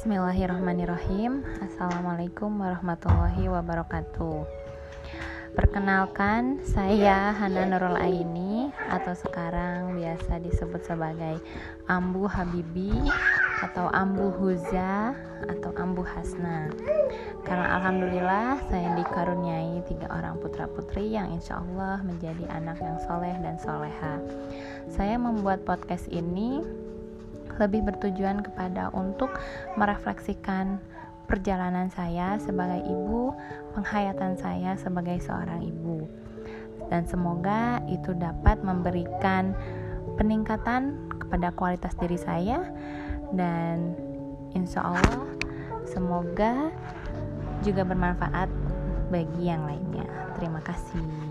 Bismillahirrahmanirrahim. Assalamualaikum warahmatullahi wabarakatuh. Perkenalkan, saya Hana Nurul Aini Atau sekarang biasa disebut sebagai Ambu Habibi Atau Ambu Huza Atau Ambu Hasna. Karena Alhamdulillah saya dikaruniai tiga orang putra putri Yang insya Allah menjadi anak yang soleh dan soleha. Saya membuat podcast ini lebih bertujuan kepada untuk merefleksikan perjalanan saya sebagai ibu, penghayatan saya sebagai seorang ibu. Dan semoga itu dapat memberikan peningkatan kepada kualitas diri saya dan insya Allah semoga juga bermanfaat bagi yang lainnya. Terima kasih.